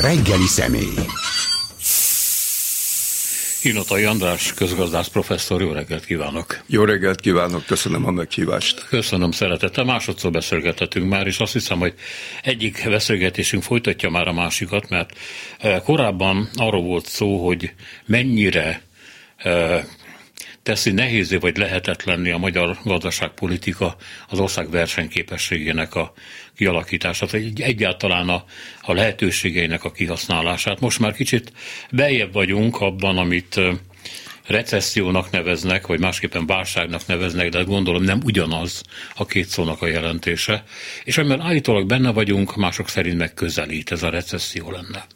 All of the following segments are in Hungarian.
Reggeli személy. Hinotai András, közgazdász professzor, jó reggelt kívánok! Jó reggelt kívánok, köszönöm a meghívást. Köszönöm szeretettel, másodszor beszélgethetünk már, és azt hiszem, hogy egyik beszélgetésünk folytatja már a másikat, mert eh, korábban arról volt szó, hogy mennyire eh, teszi nehézé vagy lehetetlenni a magyar gazdaságpolitika az ország versenyképességének a kialakítását, vagy egyáltalán a, a lehetőségeinek a kihasználását. Most már kicsit beljebb vagyunk abban, amit recessziónak neveznek, vagy másképpen válságnak neveznek, de gondolom nem ugyanaz a két szónak a jelentése. És amiben állítólag benne vagyunk, mások szerint megközelít ez a recesszió lenne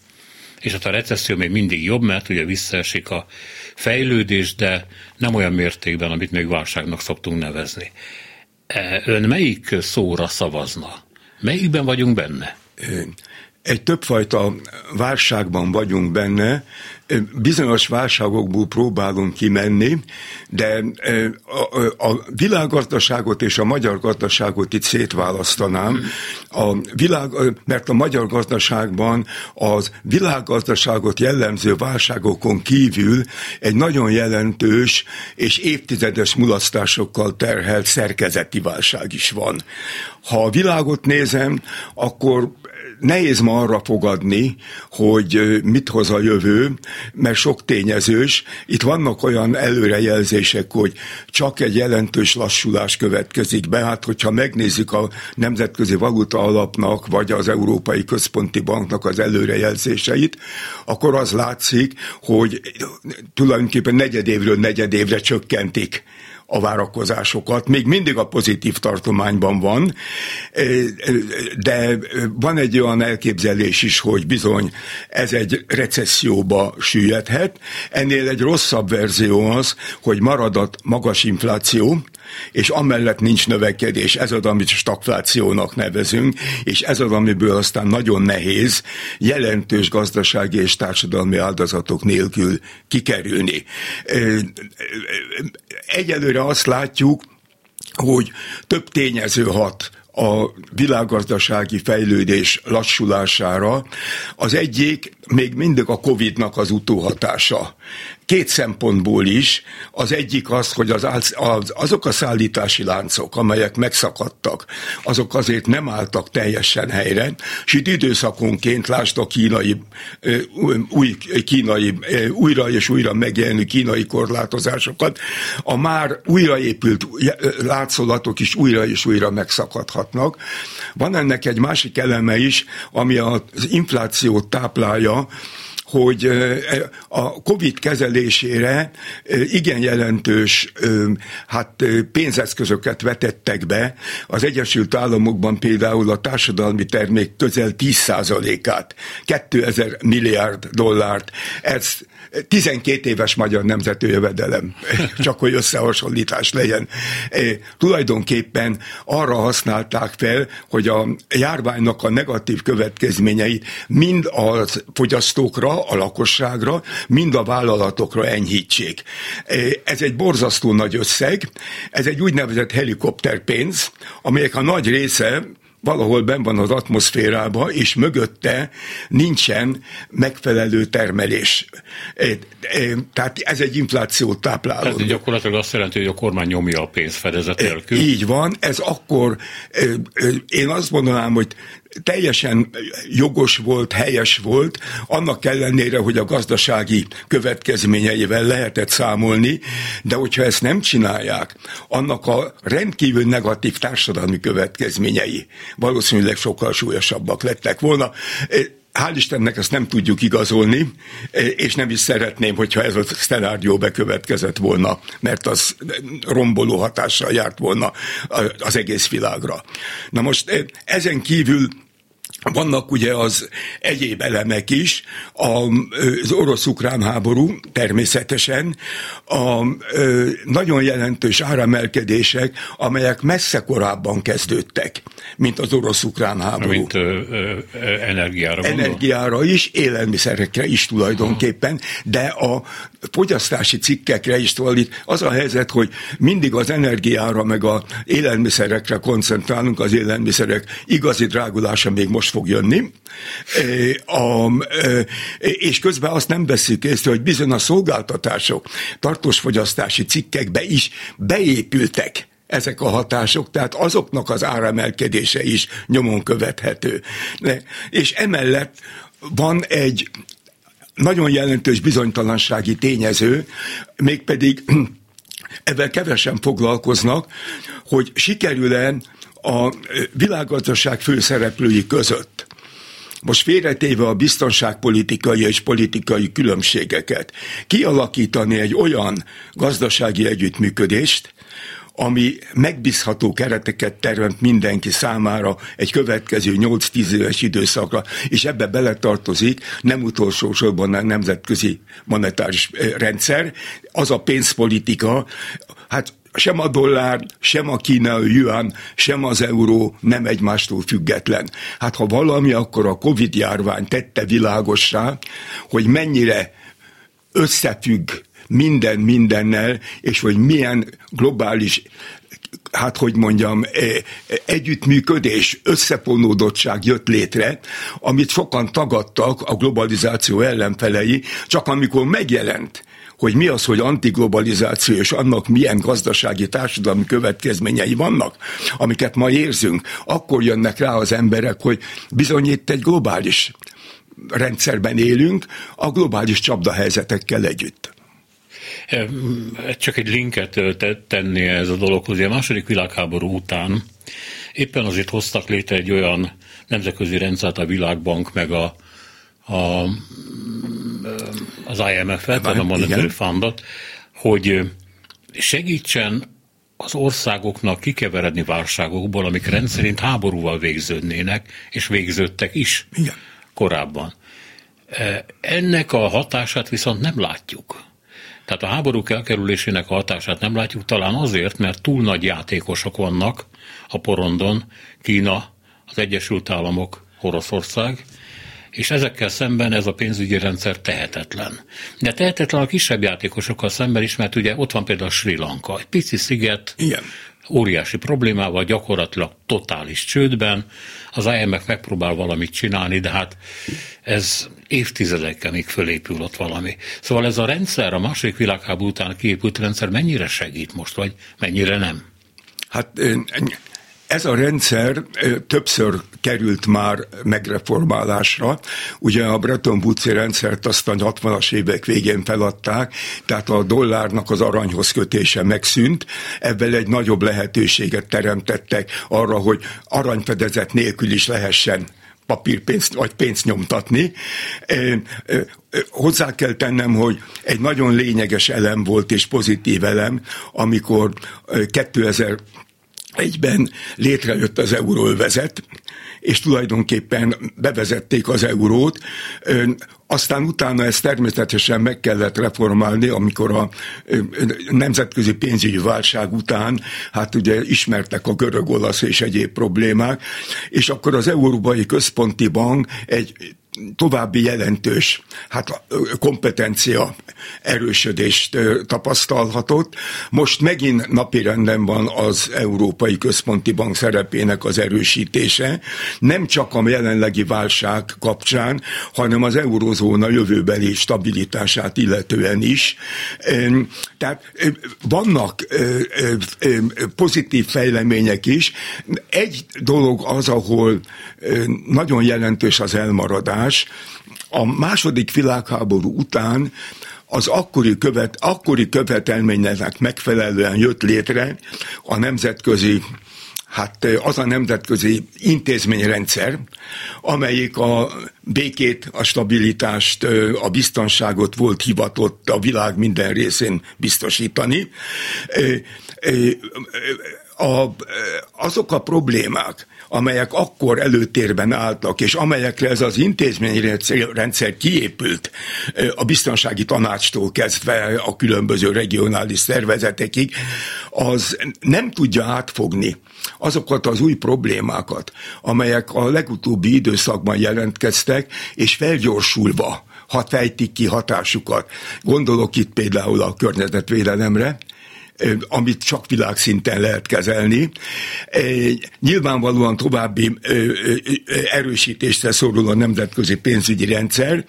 és hát a recesszió még mindig jobb, mert ugye visszaesik a fejlődés, de nem olyan mértékben, amit még válságnak szoktunk nevezni. E, ön melyik szóra szavazna? Melyikben vagyunk benne? Egy többfajta válságban vagyunk benne, bizonyos válságokból próbálunk kimenni, de a, világgazdaságot és a magyar gazdaságot itt szétválasztanám. A világ, mert a magyar gazdaságban az világgazdaságot jellemző válságokon kívül egy nagyon jelentős és évtizedes mulasztásokkal terhelt szerkezeti válság is van. Ha a világot nézem, akkor nehéz ma arra fogadni, hogy mit hoz a jövő, mert sok tényezős. Itt vannak olyan előrejelzések, hogy csak egy jelentős lassulás következik be. Hát, hogyha megnézzük a Nemzetközi Valuta Alapnak, vagy az Európai Központi Banknak az előrejelzéseit, akkor az látszik, hogy tulajdonképpen negyedévről negyedévre csökkentik a várakozásokat. Még mindig a pozitív tartományban van, de van egy olyan elképzelés is, hogy bizony ez egy recesszióba süllyedhet. Ennél egy rosszabb verzió az, hogy marad a magas infláció, és amellett nincs növekedés, ez az, amit stagflációnak nevezünk, és ez az, amiből aztán nagyon nehéz jelentős gazdasági és társadalmi áldozatok nélkül kikerülni. Egyelőre azt látjuk, hogy több tényező hat a világgazdasági fejlődés lassulására. Az egyik még mindig a Covid-nak az utóhatása két szempontból is. Az egyik az, hogy az, az, azok a szállítási láncok, amelyek megszakadtak, azok azért nem álltak teljesen helyre, és itt időszakonként lásd a kínai, új kínai, újra és újra megjelenő kínai korlátozásokat, a már újraépült látszolatok is újra és újra megszakadhatnak. Van ennek egy másik eleme is, ami az inflációt táplálja, hogy a COVID kezelésére igen jelentős hát pénzeszközöket vetettek be. Az Egyesült Államokban például a társadalmi termék közel 10%-át, 2000 milliárd dollárt, ez 12 éves magyar nemzeti jövedelem, csak hogy összehasonlítás legyen. E, tulajdonképpen arra használták fel, hogy a járványnak a negatív következményeit mind a fogyasztókra, a lakosságra, mind a vállalatokra enyhítsék. Ez egy borzasztó nagy összeg, ez egy úgynevezett helikopterpénz, amelyek a nagy része valahol ben van az atmoszférába, és mögötte nincsen megfelelő termelés. Tehát ez egy inflációt tápláló. Ez gyakorlatilag azt jelenti, hogy a kormány nyomja a pénzt fedezet nélkül. Így van, ez akkor, én azt mondanám, hogy teljesen jogos volt, helyes volt, annak ellenére, hogy a gazdasági következményeivel lehetett számolni, de hogyha ezt nem csinálják, annak a rendkívül negatív társadalmi következményei valószínűleg sokkal súlyosabbak lettek volna. Hál' Istennek ezt nem tudjuk igazolni, és nem is szeretném, hogyha ez a szenárió bekövetkezett volna, mert az romboló hatással járt volna az egész világra. Na most ezen kívül vannak ugye az egyéb elemek is, az orosz-ukrán háború természetesen, a nagyon jelentős áremelkedések, amelyek messze korábban kezdődtek, mint az orosz-ukrán háború. Mint ö, ö, energiára gondol? Energiára is, élelmiszerekre is tulajdonképpen, de a fogyasztási cikkekre is tulajdít. Az a helyzet, hogy mindig az energiára meg a élelmiszerekre koncentrálunk, az élelmiszerek igazi drágulása még most fog jönni, és közben azt nem veszik észre, hogy bizony a szolgáltatások tartós fogyasztási cikkekbe is beépültek ezek a hatások, tehát azoknak az áremelkedése is nyomon követhető. És emellett van egy nagyon jelentős bizonytalansági tényező, mégpedig ezzel kevesen foglalkoznak, hogy sikerül-e a világgazdaság főszereplői között. Most félretéve a biztonságpolitikai és politikai különbségeket, kialakítani egy olyan gazdasági együttműködést, ami megbízható kereteket teremt mindenki számára egy következő 8-10 éves időszakra, és ebbe beletartozik nem utolsó sorban a nemzetközi monetáris eh, rendszer, az a pénzpolitika, hát sem a dollár, sem a kínai yuan, sem az euró nem egymástól független. Hát ha valami, akkor a Covid járvány tette világossá, hogy mennyire összefügg minden mindennel, és hogy milyen globális hát hogy mondjam, e, együttműködés, összefonódottság jött létre, amit sokan tagadtak a globalizáció ellenfelei, csak amikor megjelent hogy mi az, hogy antiglobalizáció, és annak milyen gazdasági, társadalmi következményei vannak, amiket ma érzünk, akkor jönnek rá az emberek, hogy bizony itt egy globális rendszerben élünk, a globális csapdahelyzetekkel együtt. Csak egy linket tenni ez a dologhoz. A második világháború után éppen azért hoztak létre egy olyan nemzetközi rendszert a Világbank, meg a, a az IMF-et, a Monetary Fundot, hogy segítsen az országoknak kikeveredni válságokból, amik rendszerint háborúval végződnének, és végződtek is Igen. korábban. Ennek a hatását viszont nem látjuk. Tehát a háborúk elkerülésének a hatását nem látjuk talán azért, mert túl nagy játékosok vannak a porondon, Kína, az Egyesült Államok, Oroszország, és ezekkel szemben ez a pénzügyi rendszer tehetetlen. De tehetetlen a kisebb játékosokkal szemben is, mert ugye ott van például Sri Lanka, egy pici sziget, Igen. óriási problémával, gyakorlatilag totális csődben. Az IMF megpróbál valamit csinálni, de hát ez évtizedekkel még fölépül ott valami. Szóval ez a rendszer, a második világháború után kiépült rendszer mennyire segít most, vagy mennyire nem? Hát ez a rendszer többször került már megreformálásra. Ugye a Bretton woods rendszert aztán 60-as évek végén feladták, tehát a dollárnak az aranyhoz kötése megszűnt. Ebből egy nagyobb lehetőséget teremtettek arra, hogy aranyfedezet nélkül is lehessen papírpénzt vagy pénzt nyomtatni. Hozzá kell tennem, hogy egy nagyon lényeges elem volt és pozitív elem, amikor 2000 egyben létrejött az euróvezet, és tulajdonképpen bevezették az eurót. Aztán utána ezt természetesen meg kellett reformálni, amikor a nemzetközi pénzügyi válság után, hát ugye ismertek a görög, olasz és egyéb problémák, és akkor az Európai Központi Bank egy további jelentős hát, kompetencia erősödést tapasztalhatott. Most megint napirenden van az Európai Központi Bank szerepének az erősítése, nem csak a jelenlegi válság kapcsán, hanem az eurozóna jövőbeli stabilitását illetően is. Tehát vannak pozitív fejlemények is. Egy dolog az, ahol nagyon jelentős az elmaradás. A második világháború után az akkori, követ, akkori követelménynek megfelelően jött létre a nemzetközi hát az a nemzetközi intézményrendszer, amelyik a békét, a stabilitást, a biztonságot volt hivatott a világ minden részén biztosítani. Azok a problémák, amelyek akkor előtérben álltak, és amelyekre ez az intézményrendszer kiépült a biztonsági tanácstól kezdve a különböző regionális szervezetekig, az nem tudja átfogni azokat az új problémákat, amelyek a legutóbbi időszakban jelentkeztek, és felgyorsulva hat fejtik ki hatásukat. Gondolok itt például a környezetvédelemre, amit csak világszinten lehet kezelni. Nyilvánvalóan további erősítésre szorul a nemzetközi pénzügyi rendszer,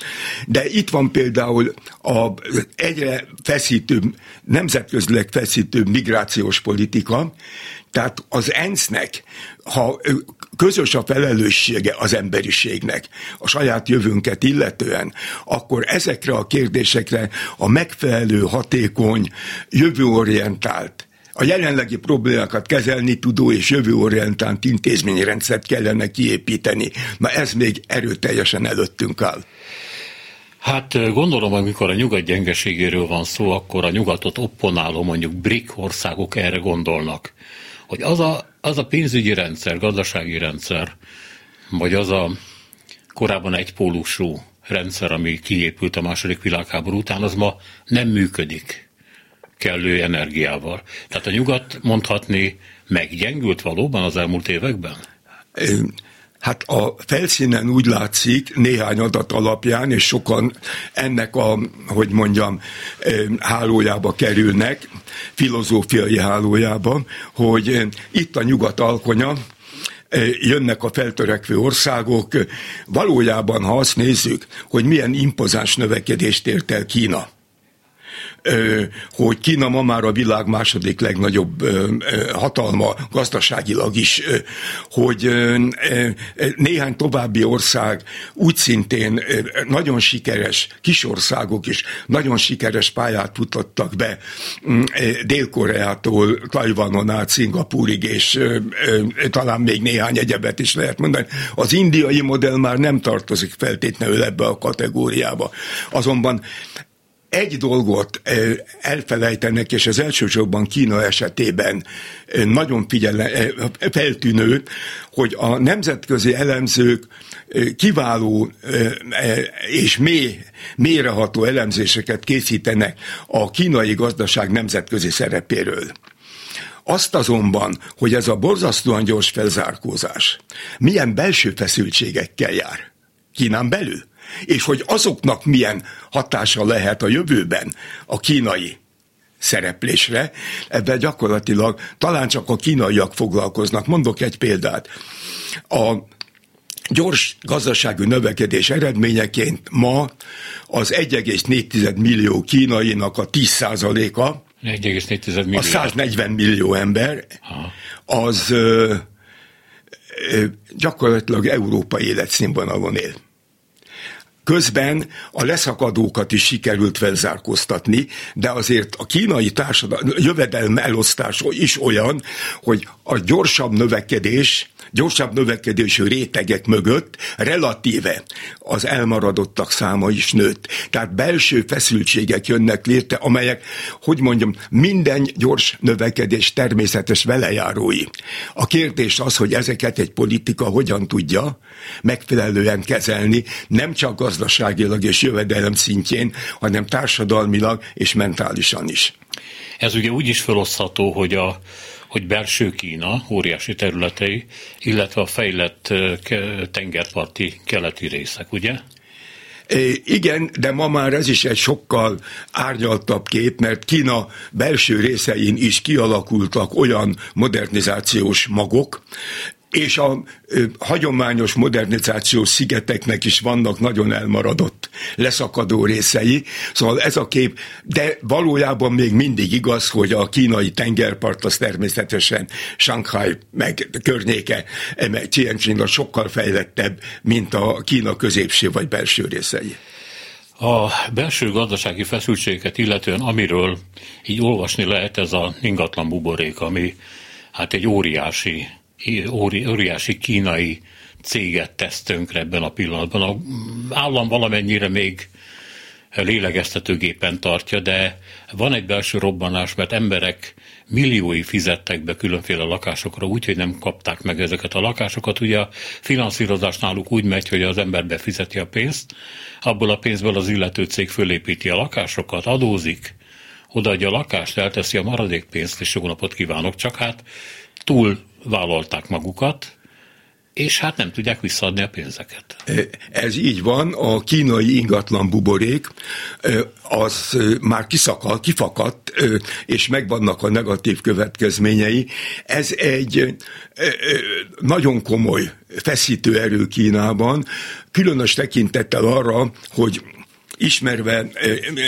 de itt van például a egyre feszítőbb, nemzetközileg feszítőbb migrációs politika, tehát az ENSZ-nek, ha közös a felelőssége az emberiségnek, a saját jövőnket illetően, akkor ezekre a kérdésekre a megfelelő, hatékony, jövőorientált, a jelenlegi problémákat kezelni tudó és jövőorientált intézményrendszert kellene kiépíteni. Na ez még erőteljesen előttünk áll. Hát gondolom, amikor a nyugat gyengeségéről van szó, akkor a nyugatot opponáló mondjuk BRIC országok erre gondolnak hogy az a, az a pénzügyi rendszer, gazdasági rendszer, vagy az a korábban egypólusú rendszer, ami kiépült a második világháború után, az ma nem működik kellő energiával. Tehát a nyugat mondhatni meggyengült valóban az elmúlt években? Hát a felszínen úgy látszik néhány adat alapján, és sokan ennek a, hogy mondjam, hálójába kerülnek, filozófiai hálójába, hogy itt a nyugat alkonya, jönnek a feltörekvő országok. Valójában, ha azt nézzük, hogy milyen impozáns növekedést ért el Kína, hogy Kína ma már a világ második legnagyobb hatalma gazdaságilag is, hogy néhány további ország úgy szintén nagyon sikeres, kis országok is nagyon sikeres pályát futottak be mm, Dél-Koreától, Tajvanon át, Szingapúrig, és talán még néhány egyebet is lehet mondani. Az indiai modell már nem tartozik feltétlenül ebbe a kategóriába. Azonban egy dolgot elfelejtenek, és az elsősorban Kína esetében nagyon figyele, feltűnő, hogy a nemzetközi elemzők kiváló és mély, mélyreható elemzéseket készítenek a kínai gazdaság nemzetközi szerepéről. Azt azonban, hogy ez a borzasztóan gyors felzárkózás milyen belső feszültségekkel jár Kínán belül, és hogy azoknak milyen hatása lehet a jövőben a kínai szereplésre, ebben gyakorlatilag talán csak a kínaiak foglalkoznak. Mondok egy példát. A gyors gazdasági növekedés eredményeként ma az 1,4 millió kínainak a 10%-a, 1,4 millió. A 140 millió ember, az ö, ö, gyakorlatilag európai életszínvonalon él. Közben a leszakadókat is sikerült felzárkóztatni, de azért a kínai társadalom jövedelme elosztás is olyan, hogy a gyorsabb növekedés gyorsabb növekedésű rétegek mögött relatíve az elmaradottak száma is nőtt. Tehát belső feszültségek jönnek létre, amelyek, hogy mondjam, minden gyors növekedés természetes velejárói. A kérdés az, hogy ezeket egy politika hogyan tudja megfelelően kezelni, nem csak gazdaságilag és jövedelem szintjén, hanem társadalmilag és mentálisan is. Ez ugye úgy is felosztható, hogy a hogy belső Kína óriási területei, illetve a fejlett tengerparti keleti részek, ugye? Igen, de ma már ez is egy sokkal árnyaltabb kép, mert Kína belső részein is kialakultak olyan modernizációs magok, és a ö, hagyományos modernizációs szigeteknek is vannak nagyon elmaradott leszakadó részei, szóval ez a kép, de valójában még mindig igaz, hogy a kínai tengerpart az természetesen Shanghai meg környéke, meg Tianjin sokkal fejlettebb, mint a Kína középső vagy belső részei. A belső gazdasági feszültségeket illetően, amiről így olvasni lehet, ez a ingatlan buborék, ami hát egy óriási óri, óriási kínai céget tesz tönkre ebben a pillanatban. A állam valamennyire még lélegeztetőgépen tartja, de van egy belső robbanás, mert emberek milliói fizettek be különféle lakásokra, úgyhogy nem kapták meg ezeket a lakásokat. Ugye a finanszírozás náluk úgy megy, hogy az ember befizeti a pénzt, abból a pénzből az illető cég fölépíti a lakásokat, adózik, odaadja a lakást, elteszi a maradék pénzt, és jó napot kívánok, csak hát túl vállalták magukat, és hát nem tudják visszaadni a pénzeket. Ez így van, a kínai ingatlan buborék az már kiszakad, kifakadt, és megvannak a negatív következményei. Ez egy nagyon komoly feszítő erő Kínában, különös tekintettel arra, hogy ismerve,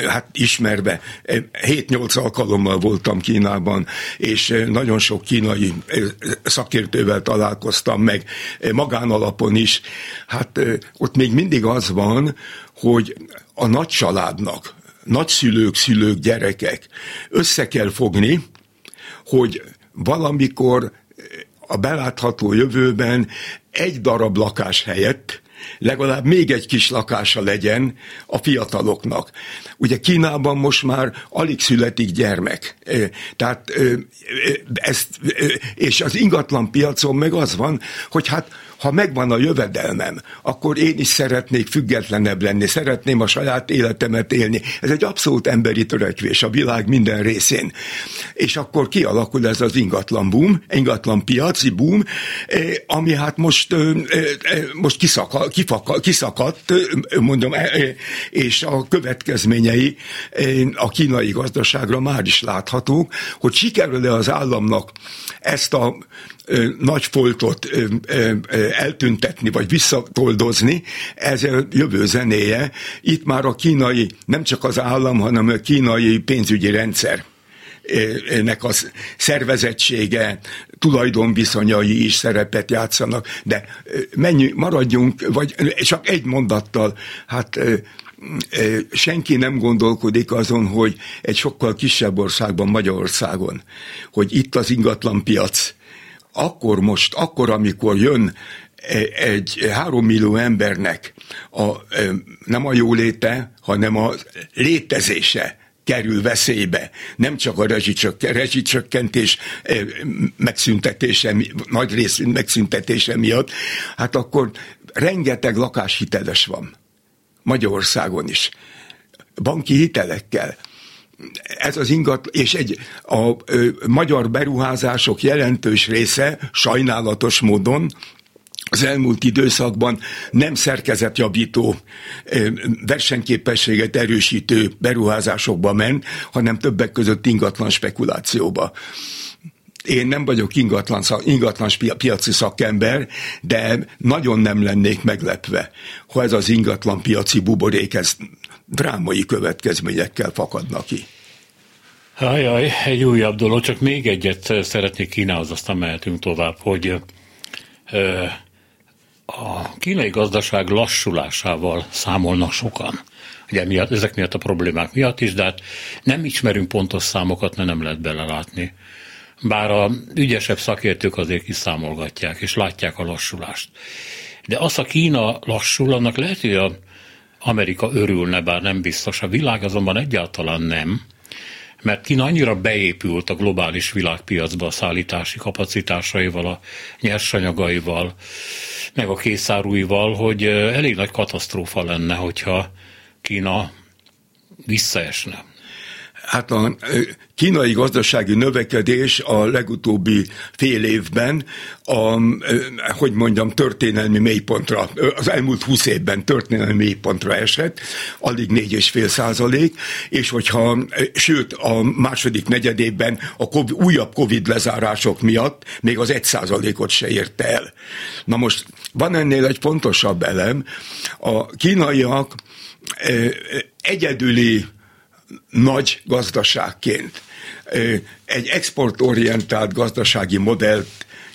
hát ismerve, 7-8 alkalommal voltam Kínában, és nagyon sok kínai szakértővel találkoztam meg, magánalapon is. Hát ott még mindig az van, hogy a nagy családnak, nagyszülők, szülők, gyerekek össze kell fogni, hogy valamikor a belátható jövőben egy darab lakás helyett legalább még egy kis lakása legyen a fiataloknak. Ugye Kínában most már alig születik gyermek. Tehát ezt, és az ingatlan piacon meg az van, hogy hát ha megvan a jövedelmem, akkor én is szeretnék függetlenebb lenni, szeretném a saját életemet élni. Ez egy abszolút emberi törekvés a világ minden részén. És akkor kialakul ez az ingatlan boom, ingatlan piaci boom, eh, ami hát most, eh, eh, most kiszaka, kifaka, kiszakadt, mondom, és a következményei a kínai gazdaságra már is láthatók, hogy sikerül-e az államnak ezt a nagy foltot eltüntetni, vagy visszatoldozni, ez a jövő zenéje. Itt már a kínai, nem csak az állam, hanem a kínai pénzügyi rendszer nek a szervezettsége, tulajdonviszonyai is szerepet játszanak, de menjünk, maradjunk, vagy csak egy mondattal, hát senki nem gondolkodik azon, hogy egy sokkal kisebb országban, Magyarországon, hogy itt az ingatlan piac, akkor most, akkor, amikor jön e, egy három millió embernek a, e, nem a jóléte, hanem a létezése kerül veszélybe. Nem csak a rezsicsökkentés e, megszüntetése, nagy rész megszüntetése miatt, hát akkor rengeteg lakáshiteles van. Magyarországon is. Banki hitelekkel ez az ingat, és egy a ö, magyar beruházások jelentős része sajnálatos módon az elmúlt időszakban nem szerkezetjavító, versenyképességet erősítő beruházásokba ment, hanem többek között ingatlan spekulációba. Én nem vagyok ingatlan, ingatlan piaci szakember, de nagyon nem lennék meglepve, ha ez az ingatlan piaci buborék ez drámai következményekkel fakadnak ki. Ajaj, egy újabb dolog, csak még egyet szeretnék Kínához, aztán mehetünk tovább, hogy a kínai gazdaság lassulásával számolnak sokan. Ugye miatt, ezek miatt a problémák miatt is, de hát nem ismerünk pontos számokat, mert nem lehet belelátni. Bár a ügyesebb szakértők azért kiszámolgatják, és látják a lassulást. De az, a Kína lassul, annak lehet, hogy a Amerika örülne, bár nem biztos. A világ azonban egyáltalán nem, mert Kína annyira beépült a globális világpiacba a szállítási kapacitásaival, a nyersanyagaival, meg a készárúival, hogy elég nagy katasztrófa lenne, hogyha Kína visszaesne. Hát a kínai gazdasági növekedés a legutóbbi fél évben a, hogy mondjam, történelmi mélypontra, az elmúlt húsz évben történelmi mélypontra esett, alig négy és fél százalék, és hogyha, sőt, a második negyedében a COVID, újabb Covid lezárások miatt még az egy százalékot se érte el. Na most van ennél egy fontosabb elem, a kínaiak egyedüli nagy gazdaságként egy exportorientált gazdasági modellt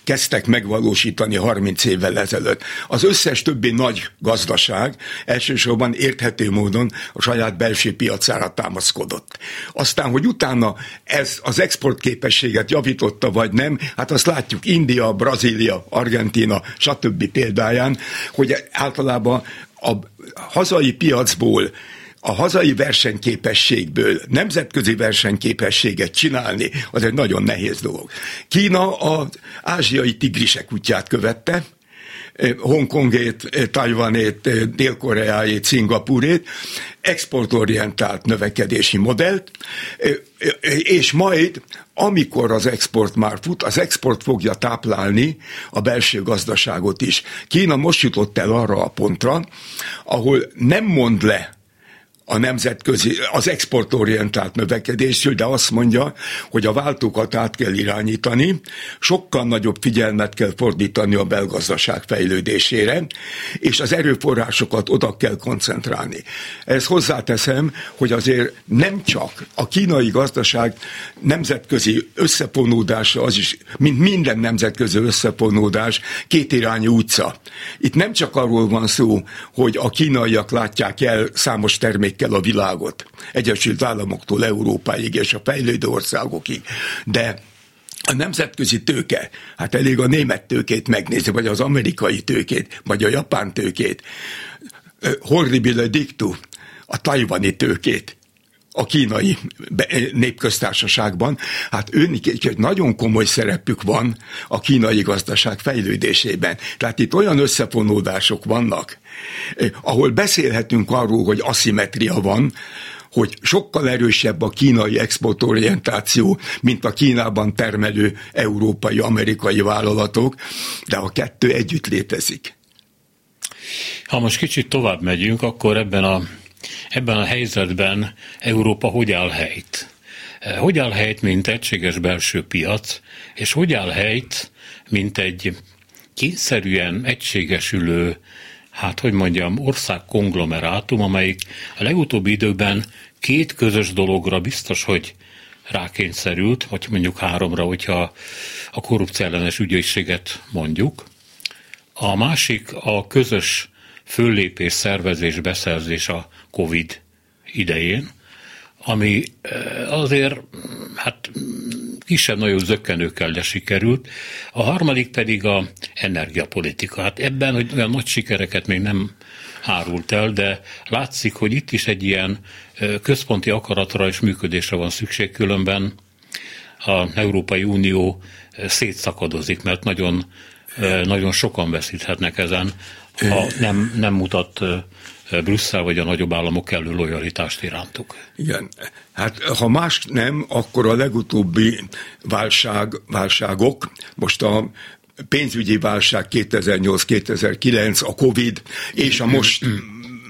kezdtek megvalósítani 30 évvel ezelőtt. Az összes többi nagy gazdaság elsősorban érthető módon a saját belső piacára támaszkodott. Aztán, hogy utána ez az exportképességet javította vagy nem, hát azt látjuk India, Brazília, Argentina, stb. példáján, hogy általában a hazai piacból a hazai versenyképességből nemzetközi versenyképességet csinálni, az egy nagyon nehéz dolog. Kína az ázsiai tigrisek útját követte, Hongkongét, Tajvanét, Dél-Koreáét, Szingapurét, exportorientált növekedési modellt, és majd, amikor az export már fut, az export fogja táplálni a belső gazdaságot is. Kína most jutott el arra a pontra, ahol nem mond le a nemzetközi, az exportorientált növekedésről, de azt mondja, hogy a váltókat át kell irányítani, sokkal nagyobb figyelmet kell fordítani a belgazdaság fejlődésére, és az erőforrásokat oda kell koncentrálni. Ez hozzáteszem, hogy azért nem csak a kínai gazdaság nemzetközi összefonódása, az is, mint minden nemzetközi összefonódás, kétirányú utca. Itt nem csak arról van szó, hogy a kínaiak látják el számos termék kell a világot, Egyesült Államoktól Európáig és a fejlődő országokig. De a nemzetközi tőke, hát elég a német tőkét megnézni, vagy az amerikai tőkét, vagy a japán tőkét. Horribile dictu, a tajvani tőkét a kínai népköztársaságban, hát őnik egy nagyon komoly szerepük van a kínai gazdaság fejlődésében. Tehát itt olyan összefonódások vannak, eh, ahol beszélhetünk arról, hogy aszimetria van, hogy sokkal erősebb a kínai exportorientáció, mint a Kínában termelő európai, amerikai vállalatok, de a kettő együtt létezik. Ha most kicsit tovább megyünk, akkor ebben a ebben a helyzetben Európa hogy áll helyt? Eh, hogy áll helyt, mint egységes belső piac, és hogy áll helyt, mint egy kényszerűen egységesülő, hát hogy mondjam, ország konglomerátum, amelyik a legutóbbi időben két közös dologra biztos, hogy rákényszerült, vagy mondjuk háromra, hogyha a korrupció ellenes ügyészséget mondjuk. A másik a közös föllépés, szervezés, beszerzés a Covid idején, ami eh, azért hát kisebb-nagyobb zökkenőkkel de sikerült. A harmadik pedig a energiapolitika. Hát ebben, hogy olyan nagy sikereket még nem árult el, de látszik, hogy itt is egy ilyen eh, központi akaratra és működésre van szükség, különben a Európai Unió eh, szétszakadozik, mert nagyon, nagyon sokan veszíthetnek ezen, ha nem, nem mutat Brüsszel vagy a nagyobb államok kellő lojalitást irántuk. Igen. Hát ha más nem, akkor a legutóbbi válság, válságok, most a pénzügyi válság 2008-2009, a Covid és a most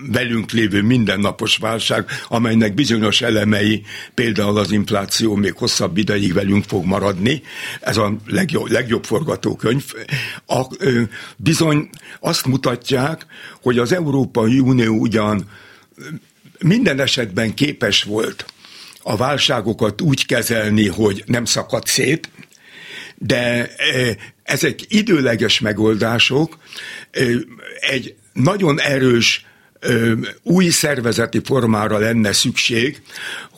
velünk lévő mindennapos válság, amelynek bizonyos elemei, például az infláció még hosszabb ideig velünk fog maradni, ez a legjobb, legjobb forgatókönyv, a, ö, bizony azt mutatják, hogy az Európai Unió ugyan minden esetben képes volt a válságokat úgy kezelni, hogy nem szakad szét, de ezek időleges megoldások, egy nagyon erős új szervezeti formára lenne szükség,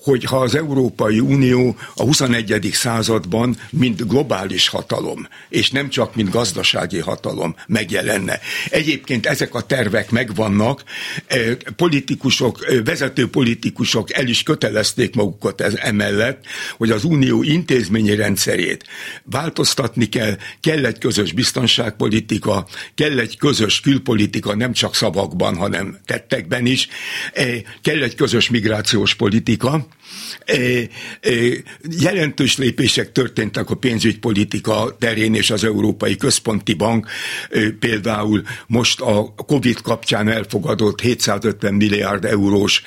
hogyha az Európai Unió a 21. században mint globális hatalom, és nem csak mint gazdasági hatalom megjelenne. Egyébként ezek a tervek megvannak, politikusok, vezető politikusok el is kötelezték magukat ez emellett, hogy az unió intézményi rendszerét változtatni kell, kell egy közös biztonságpolitika, kell egy közös külpolitika, nem csak szavakban, hanem tettekben is, kell egy közös migrációs politika, Jelentős lépések történtek a pénzügypolitika terén és az Európai Központi Bank. Például most a Covid kapcsán elfogadott 750 milliárd eurós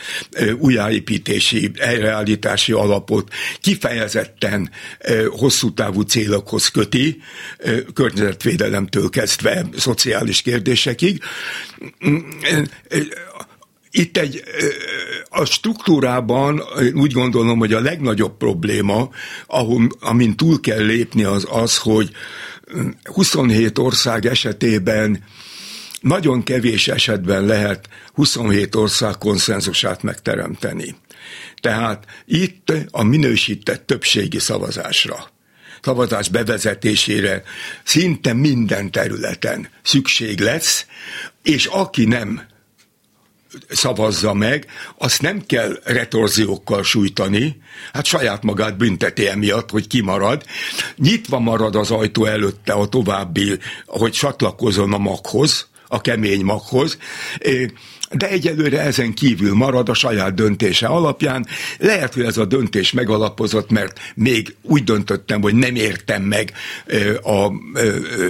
újjáépítési, helyreállítási alapot kifejezetten hosszú távú célokhoz köti, környezetvédelemtől kezdve szociális kérdésekig itt egy, a struktúrában úgy gondolom, hogy a legnagyobb probléma, ahol, amin túl kell lépni az az, hogy 27 ország esetében nagyon kevés esetben lehet 27 ország konszenzusát megteremteni. Tehát itt a minősített többségi szavazásra szavazás bevezetésére szinte minden területen szükség lesz, és aki nem szavazza meg, azt nem kell retorziókkal sújtani, hát saját magát bünteti emiatt, hogy kimarad. Nyitva marad az ajtó előtte a további, hogy csatlakozon a maghoz, a kemény maghoz de egyelőre ezen kívül marad a saját döntése alapján. Lehet, hogy ez a döntés megalapozott, mert még úgy döntöttem, hogy nem értem meg a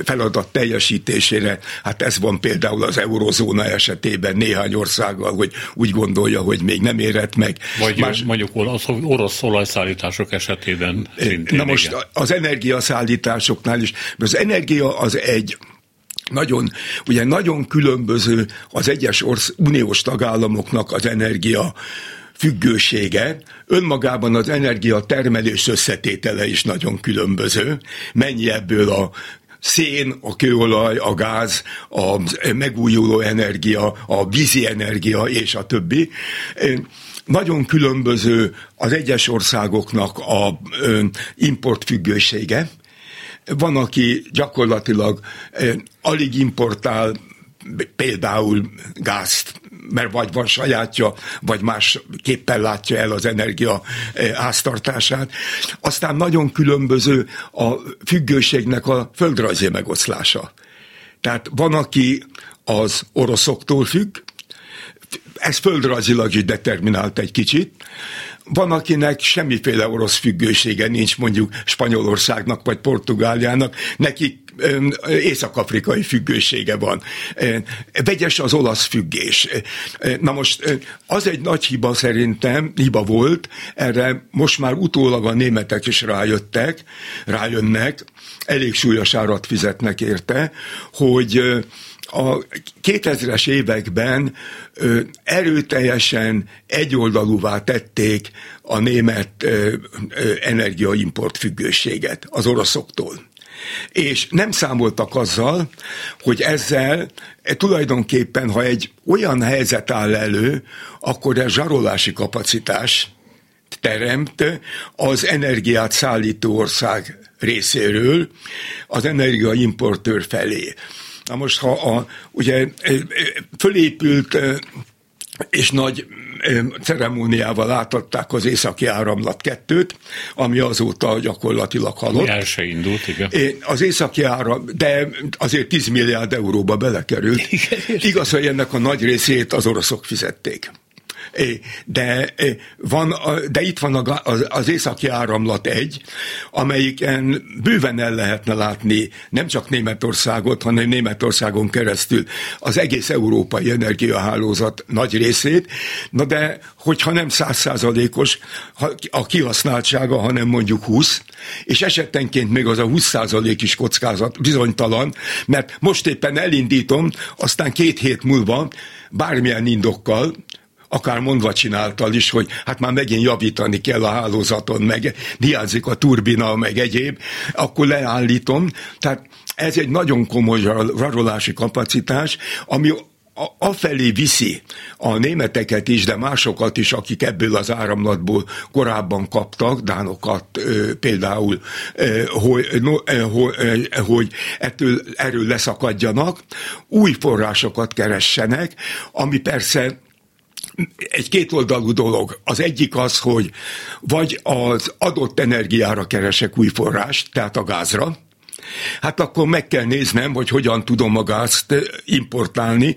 feladat teljesítésére. Hát ez van például az eurozóna esetében néhány országgal, hogy úgy gondolja, hogy még nem érett meg. Vagy Más... mondjuk orosz, orosz olajszállítások esetében. Na most igen. az energiaszállításoknál is, az energia az egy nagyon, ugye nagyon különböző az egyes orsz, uniós tagállamoknak az energia függősége, önmagában az energia termelés összetétele is nagyon különböző. Mennyi ebből a szén, a kőolaj, a gáz, a megújuló energia, a vízi energia és a többi. Nagyon különböző az egyes országoknak a importfüggősége, van, aki gyakorlatilag eh, alig importál például gázt, mert vagy van sajátja, vagy más képpen látja el az energia eh, háztartását. Aztán nagyon különböző a függőségnek a földrajzi megoszlása. Tehát van, aki az oroszoktól függ, ez földrajzilag is determinált egy kicsit, van, akinek semmiféle orosz függősége nincs, mondjuk Spanyolországnak vagy Portugáliának, nekik észak-afrikai függősége van. Vegyes az olasz függés. Na most az egy nagy hiba szerintem, hiba volt, erre most már utólag a németek is rájöttek, rájönnek, elég súlyos árat fizetnek érte, hogy a 2000-es években ö, erőteljesen egyoldalúvá tették a német ö, energiaimport függőséget az oroszoktól. És nem számoltak azzal, hogy ezzel e, tulajdonképpen, ha egy olyan helyzet áll elő, akkor a zsarolási kapacitás teremt az energiát szállító ország részéről az energiaimportőr felé. Na most, ha a, ugye fölépült és nagy ceremóniával átadták az északi áramlat kettőt, ami azóta gyakorlatilag halott. El se indult, igen. Az északi áram, de azért 10 milliárd euróba belekerült. Igen, Igaz, hogy ennek a nagy részét az oroszok fizették de, van, de itt van az északi áramlat egy, amelyiken bőven el lehetne látni nem csak Németországot, hanem Németországon keresztül az egész európai energiahálózat nagy részét, na de hogyha nem százszázalékos a kihasználtsága, hanem mondjuk 20, és esetenként még az a 20 százalék is kockázat, bizonytalan, mert most éppen elindítom, aztán két hét múlva bármilyen indokkal, akár mondva csináltal is, hogy hát már megint javítani kell a hálózaton, meg hiányzik a turbina, meg egyéb, akkor leállítom. Tehát ez egy nagyon komoly zsarolási kapacitás, ami afelé viszi a németeket is, de másokat is, akik ebből az áramlatból korábban kaptak, dánokat például, hogy, hogy ettől, erről leszakadjanak, új forrásokat keressenek, ami persze egy kétoldalú dolog. Az egyik az, hogy vagy az adott energiára keresek új forrást, tehát a gázra, hát akkor meg kell néznem, hogy hogyan tudom a gázt importálni.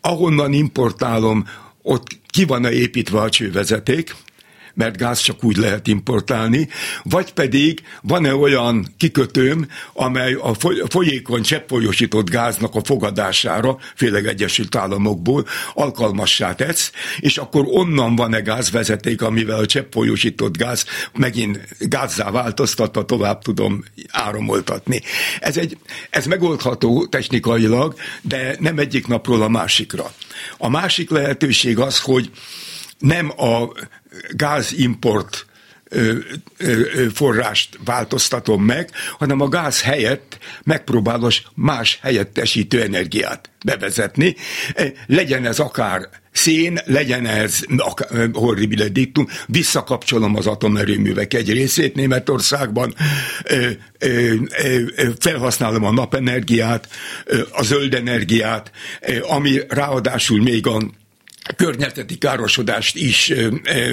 Ahonnan importálom, ott ki van-e építve a csővezeték, mert gáz csak úgy lehet importálni, vagy pedig van-e olyan kikötőm, amely a folyékony cseppfolyósított gáznak a fogadására, főleg Egyesült Államokból alkalmassá tesz, és akkor onnan van-e gázvezeték, amivel a cseppfolyósított gáz megint gázzá változtatva tovább tudom áramoltatni. Ez, egy, ez megoldható technikailag, de nem egyik napról a másikra. A másik lehetőség az, hogy nem a gázimport forrást változtatom meg, hanem a gáz helyett megpróbálom más helyettesítő energiát bevezetni. Legyen ez akár szén, legyen ez horribile dictum, visszakapcsolom az atomerőművek egy részét Németországban, felhasználom a napenergiát, a zöld energiát, ami ráadásul még a környezeti károsodást is ö, ö,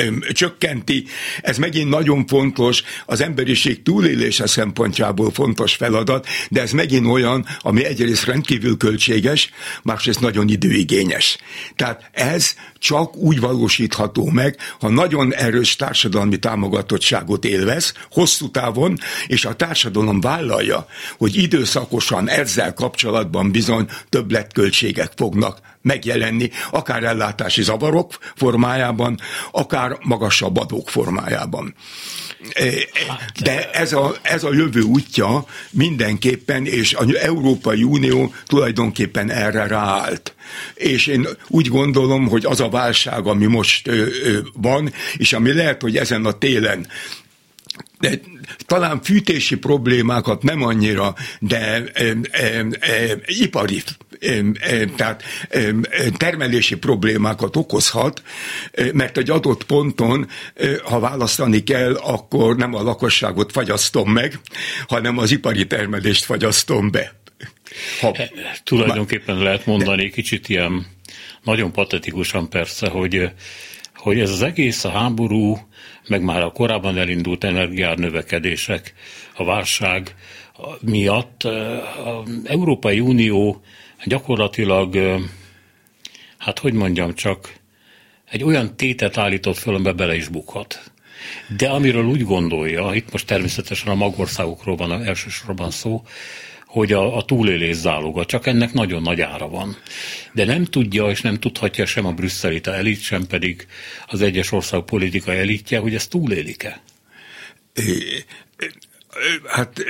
ö, csökkenti. Ez megint nagyon fontos, az emberiség túlélése szempontjából fontos feladat, de ez megint olyan, ami egyrészt rendkívül költséges, másrészt nagyon időigényes. Tehát ez csak úgy valósítható meg, ha nagyon erős társadalmi támogatottságot élvez, hosszú távon, és a társadalom vállalja, hogy időszakosan ezzel kapcsolatban bizony többletköltségek fognak megjelenni, akár ellátási zavarok formájában, akár magasabb adók formájában. E, de ez a, ez a jövő útja mindenképpen, és az Európai Unió tulajdonképpen erre ráállt. És én úgy gondolom, hogy az a válság, ami most van, és ami lehet, hogy ezen a télen de talán fűtési problémákat nem annyira, de e, e, e, ipari tehát termelési problémákat okozhat, mert egy adott ponton, ha választani kell, akkor nem a lakosságot fagyasztom meg, hanem az ipari termelést fagyasztom be. Ha, Tulajdonképpen lehet mondani kicsit ilyen nagyon patetikusan persze, hogy, hogy ez az egész a háború, meg már a korábban elindult energiár növekedések, a válság miatt az Európai Unió gyakorlatilag, hát hogy mondjam csak, egy olyan tétet állított föl, amiben bele is bukhat. De amiről úgy gondolja, itt most természetesen a magországokról van elsősorban szó, hogy a, a túlélés záloga, csak ennek nagyon nagy ára van. De nem tudja és nem tudhatja sem a brüsszelita elit, sem pedig az egyes ország politikai elitje, hogy ezt túlélik-e. Hát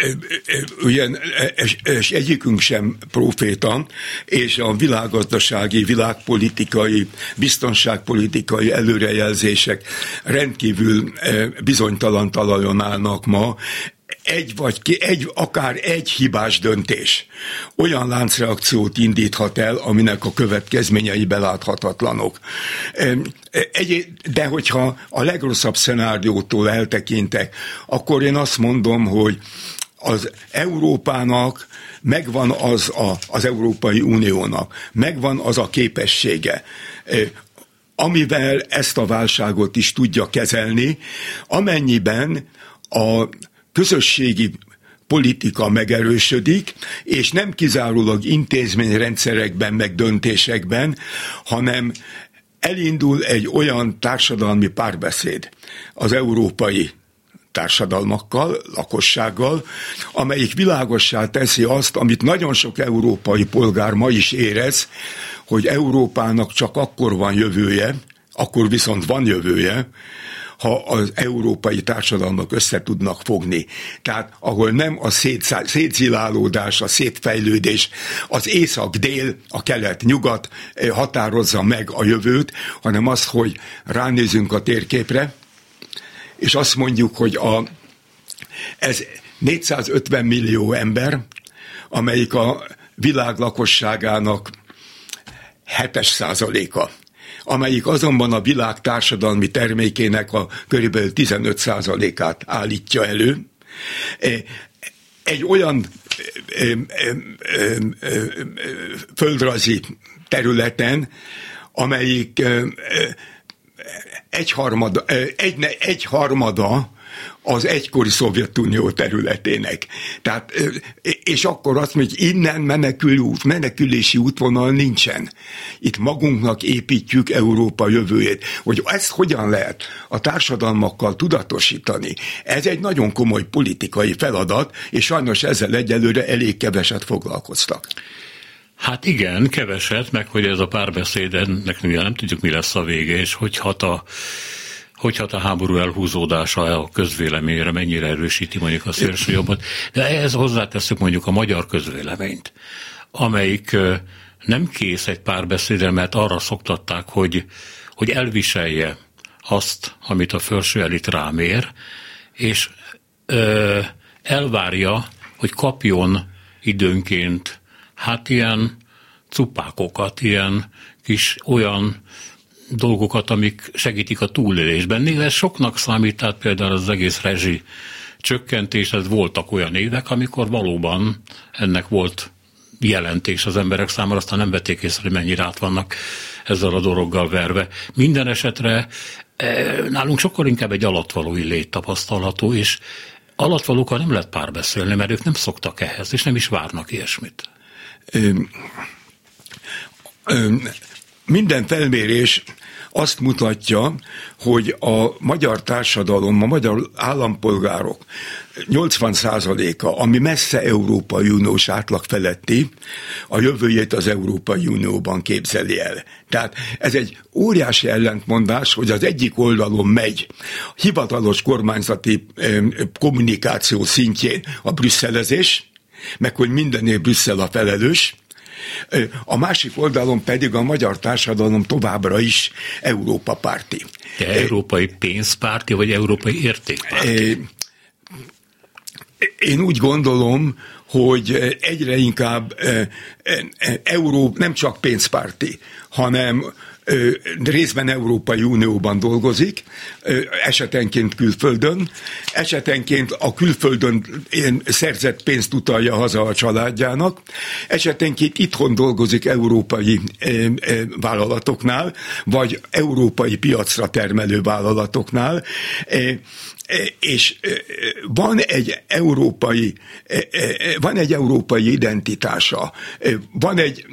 ugye, és, és egyikünk sem proféta, és a világgazdasági, világpolitikai, biztonságpolitikai előrejelzések rendkívül bizonytalan talajon állnak ma egy vagy ki, egy, akár egy hibás döntés olyan láncreakciót indíthat el, aminek a következményei beláthatatlanok. De hogyha a legrosszabb szenáriótól eltekintek, akkor én azt mondom, hogy az Európának megvan az a, az Európai Uniónak, megvan az a képessége, amivel ezt a válságot is tudja kezelni, amennyiben a közösségi politika megerősödik, és nem kizárólag intézményrendszerekben, meg döntésekben, hanem elindul egy olyan társadalmi párbeszéd az európai társadalmakkal, lakossággal, amelyik világossá teszi azt, amit nagyon sok európai polgár ma is érez, hogy Európának csak akkor van jövője, akkor viszont van jövője, ha az európai társadalmak össze tudnak fogni. Tehát ahol nem a szétzilálódás, a szétfejlődés, az észak-dél, a kelet-nyugat eh, határozza meg a jövőt, hanem az, hogy ránézünk a térképre, és azt mondjuk, hogy a, ez 450 millió ember, amelyik a világ lakosságának 7 százaléka amelyik azonban a világ társadalmi termékének a körülbelül 15%-át állítja elő. E, egy olyan e, e, földrajzi területen, amelyik egyharmada, egy, egyharmada az egykori Szovjetunió területének. Tehát, és akkor azt mondja, hogy innen menekül út, menekülési útvonal nincsen. Itt magunknak építjük Európa jövőjét. Hogy ezt hogyan lehet a társadalmakkal tudatosítani, ez egy nagyon komoly politikai feladat, és sajnos ezzel egyelőre elég keveset foglalkoztak. Hát igen, keveset, meg hogy ez a párbeszéd, ennek nem tudjuk, mi lesz a vége, és hogy hat a hogy hát a háború elhúzódása a közvéleményre mennyire erősíti mondjuk a szélső jobbat. De ehhez hozzáteszük mondjuk a magyar közvéleményt, amelyik nem kész egy párbeszédre, mert arra szoktatták, hogy, hogy elviselje azt, amit a felső elit rámér, és ö, elvárja, hogy kapjon időnként hát ilyen cupákokat, ilyen kis olyan dolgokat, amik segítik a túlélésben. Néha soknak számít, tehát például az egész rezsi csökkentés, ez voltak olyan évek, amikor valóban ennek volt jelentés az emberek számára, aztán nem vették észre, hogy mennyire át vannak ezzel a dologgal verve. Minden esetre e, nálunk sokkal inkább egy alatvalói lét tapasztalható, és alatvalókkal nem lehet párbeszélni, mert ők nem szoktak ehhez, és nem is várnak ilyesmit. Ö, ö, minden felmérés azt mutatja, hogy a magyar társadalom, a magyar állampolgárok 80%-a, ami messze Európai Uniós átlag feletti, a jövőjét az Európai Unióban képzeli el. Tehát ez egy óriási ellentmondás, hogy az egyik oldalon megy hivatalos kormányzati kommunikáció szintjén a brüsszelezés, meg hogy mindennél Brüsszel a felelős, a másik oldalon pedig a magyar társadalom továbbra is Európa párti. De európai pénzpárti, vagy európai értékpárti? Én úgy gondolom, hogy egyre inkább Euró nem csak pénzpárti, hanem részben Európai Unióban dolgozik, esetenként külföldön, esetenként a külföldön szerzett pénzt utalja haza a családjának, esetenként itthon dolgozik európai vállalatoknál, vagy európai piacra termelő vállalatoknál, és van egy európai, van egy európai identitása, van egy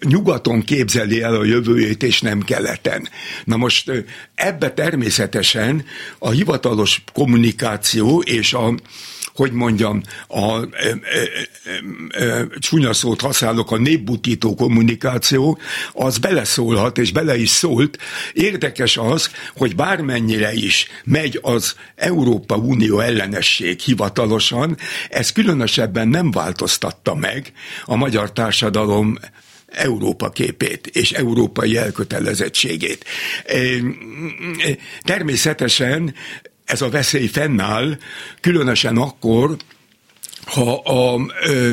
nyugaton képzeli el a jövőjét, és nem keleten. Na most ebbe természetesen a hivatalos kommunikáció és a hogy mondjam, a e, e, e, csúnya szót használok, a népbutító kommunikáció, az beleszólhat, és bele is szólt. Érdekes az, hogy bármennyire is megy az Európa Unió ellenesség hivatalosan, ez különösebben nem változtatta meg a magyar társadalom Európa képét és európai elkötelezettségét. Természetesen ez a veszély fennáll, különösen akkor, ha a ö,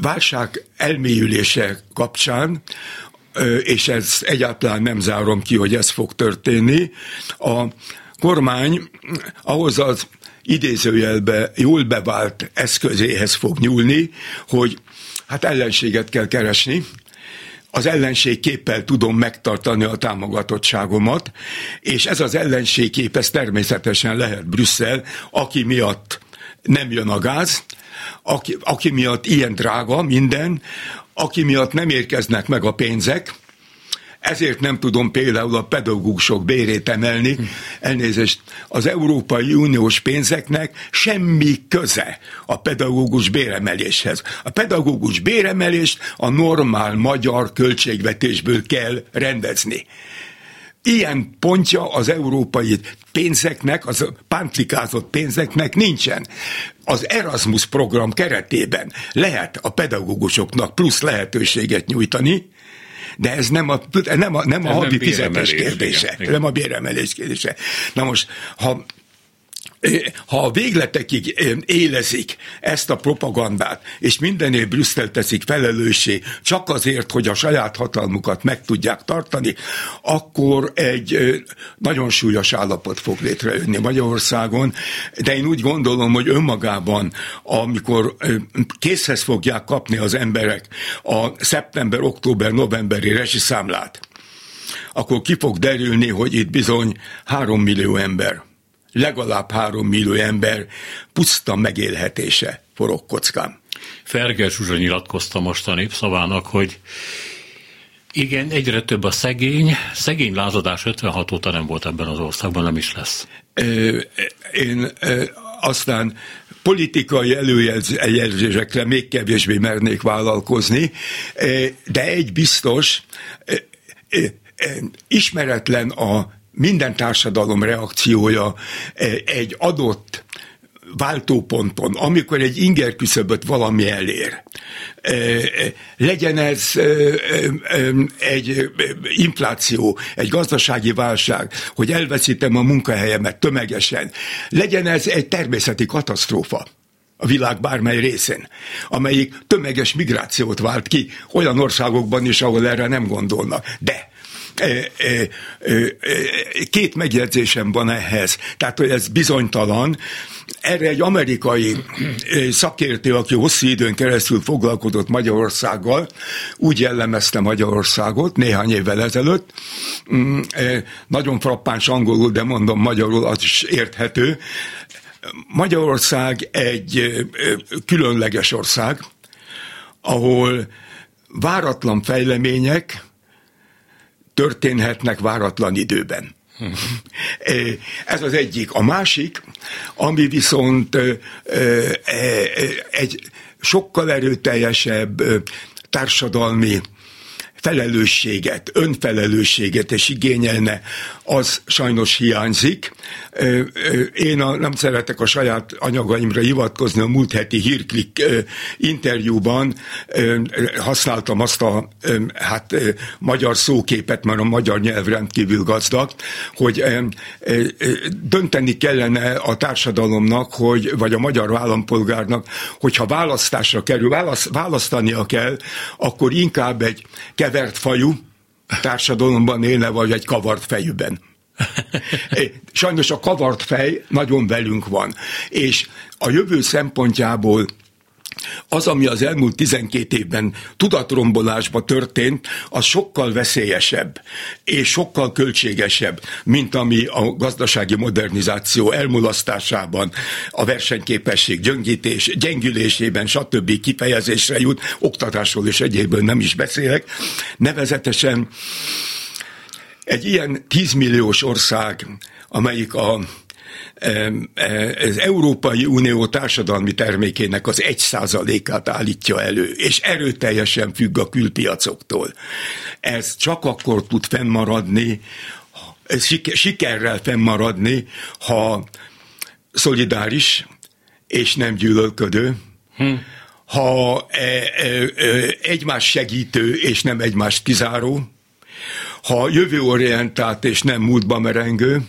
válság elmélyülése kapcsán, ö, és ez egyáltalán nem zárom ki, hogy ez fog történni, a kormány ahhoz az idézőjelbe jól bevált eszközéhez fog nyúlni, hogy hát ellenséget kell keresni, az ellenségképpel tudom megtartani a támogatottságomat, és ez az ellenségkép, ez természetesen lehet Brüsszel, aki miatt nem jön a gáz, aki, aki miatt ilyen drága minden, aki miatt nem érkeznek meg a pénzek, ezért nem tudom például a pedagógusok bérét emelni. Elnézést, az Európai Uniós pénzeknek semmi köze a pedagógus béremeléshez. A pedagógus béremelést a normál magyar költségvetésből kell rendezni. Ilyen pontja az európai pénzeknek, az pántlikázott pénzeknek nincsen. Az Erasmus program keretében lehet a pedagógusoknak plusz lehetőséget nyújtani, de ez nem a, nem a, nem a havi fizetés kérdése. Igen, nem a béremelés kérdése. Na most, ha ha a végletekig élezik ezt a propagandát, és mindenél Brüsszel teszik felelőssé csak azért, hogy a saját hatalmukat meg tudják tartani, akkor egy nagyon súlyos állapot fog létrejönni Magyarországon, de én úgy gondolom, hogy önmagában, amikor készhez fogják kapni az emberek a szeptember, október, novemberi számlát, akkor ki fog derülni, hogy itt bizony három millió ember legalább három millió ember puszta megélhetése forog kockán. Ferger Zsuzsa nyilatkozta most a népszavának, hogy igen, egyre több a szegény. Szegény lázadás 56 óta nem volt ebben az országban, nem is lesz. Én aztán politikai előjelzésekre még kevésbé mernék vállalkozni, de egy biztos, ismeretlen a minden társadalom reakciója e, egy adott váltóponton, amikor egy inger küszöböt valami elér, legyen ez egy infláció, egy gazdasági válság, hogy elveszítem a munkahelyemet tömegesen, legyen ez egy természeti katasztrófa, a világ bármely részén, amelyik tömeges migrációt vált ki olyan országokban is, ahol erre nem gondolnak. De két megjegyzésem van ehhez. Tehát, hogy ez bizonytalan. Erre egy amerikai szakértő, aki hosszú időn keresztül foglalkozott Magyarországgal, úgy jellemezte Magyarországot néhány évvel ezelőtt. Mm, nagyon frappáns angolul, de mondom magyarul, az is érthető. Magyarország egy különleges ország, ahol váratlan fejlemények történhetnek váratlan időben. Ez az egyik. A másik, ami viszont egy sokkal erőteljesebb társadalmi felelősséget, önfelelősséget és igényelne, az sajnos hiányzik. Én a, nem szeretek a saját anyagaimra hivatkozni, a múlt heti hírklik interjúban használtam azt a hát magyar szóképet, mert a magyar nyelv rendkívül gazdag, hogy dönteni kellene a társadalomnak, hogy, vagy a magyar állampolgárnak, hogyha választásra kerül, választ, választania kell, akkor inkább egy kevert fajú társadalomban élne, vagy egy kavart fejűben. Sajnos a kavart fej nagyon velünk van, és a jövő szempontjából az, ami az elmúlt 12 évben tudatrombolásba történt, az sokkal veszélyesebb és sokkal költségesebb, mint ami a gazdasági modernizáció elmulasztásában, a versenyképesség gyöngítés, gyengülésében, stb. kifejezésre jut, oktatásról és egyéből nem is beszélek. Nevezetesen egy ilyen 10 milliós ország, amelyik a az Európai Unió társadalmi termékének az egy százalékát állítja elő, és erőteljesen függ a külpiacoktól. Ez csak akkor tud fennmaradni, sikerrel fennmaradni, ha szolidáris és nem gyűlölködő, hm. ha e, e, e, egymás segítő és nem egymást kizáró, ha jövőorientált és nem múltba merengő,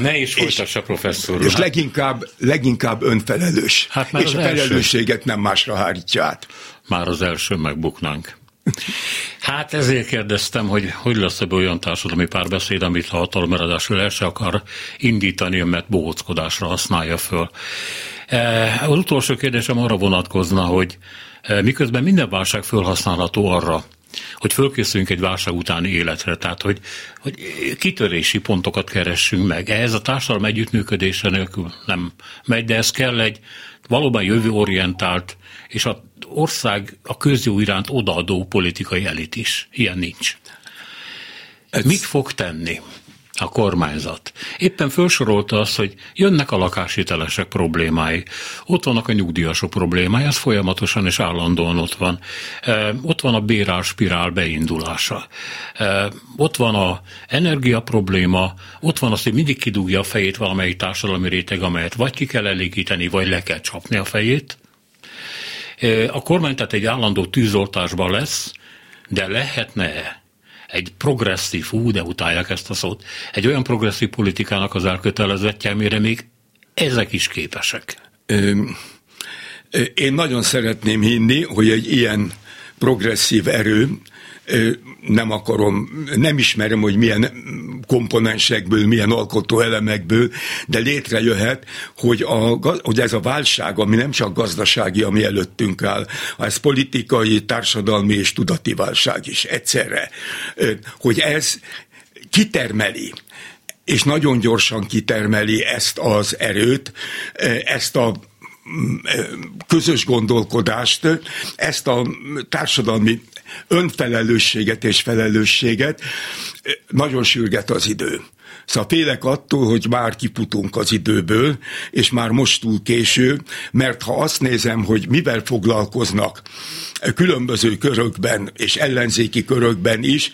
ne is folytassa, professzor. És leginkább, leginkább önfelelős. Hát már és a felelősséget első. nem másra hárítja át. Már az első megbuknánk. Hát ezért kérdeztem, hogy hogy lesz ebből olyan társadalmi párbeszéd, amit a hatalmeradásról el se akar indítani, mert bohóckodásra használja föl. E, az utolsó kérdésem arra vonatkozna, hogy e, miközben minden válság felhasználható arra, hogy fölkészüljünk egy válság utáni életre, tehát hogy, hogy kitörési pontokat keressünk meg. Ehhez a társadalom együttműködése nélkül nem megy, de ez kell egy valóban jövőorientált, és az ország a közjó iránt odaadó politikai elit is. Ilyen nincs. Ez... Mit fog tenni? A kormányzat. Éppen felsorolta azt, hogy jönnek a lakáshitelesek problémái, ott vannak a nyugdíjasok problémái, ez folyamatosan és állandóan ott van. E, ott van a bérálspirál beindulása. E, ott van a energia probléma, ott van az, hogy mindig kidugja a fejét valamelyik társadalmi réteg, amelyet vagy ki kell elégíteni, vagy le kell csapni a fejét. E, a kormány tehát egy állandó tűzoltásban lesz, de lehetne egy progresszív, hú, de utálják ezt a szót, egy olyan progresszív politikának az elkötelezettje, amire még ezek is képesek. Én nagyon szeretném hinni, hogy egy ilyen progresszív erő nem akarom, nem ismerem, hogy milyen komponensekből, milyen alkotó elemekből, de létrejöhet, hogy, a, hogy ez a válság, ami nem csak gazdasági, ami előttünk áll, ez politikai, társadalmi és tudati válság is egyszerre, hogy ez kitermeli és nagyon gyorsan kitermeli ezt az erőt, ezt a közös gondolkodást, ezt a társadalmi önfelelősséget és felelősséget nagyon sürget az idő. Szóval félek attól, hogy már kiputunk az időből, és már most túl késő, mert ha azt nézem, hogy mivel foglalkoznak különböző körökben és ellenzéki körökben is,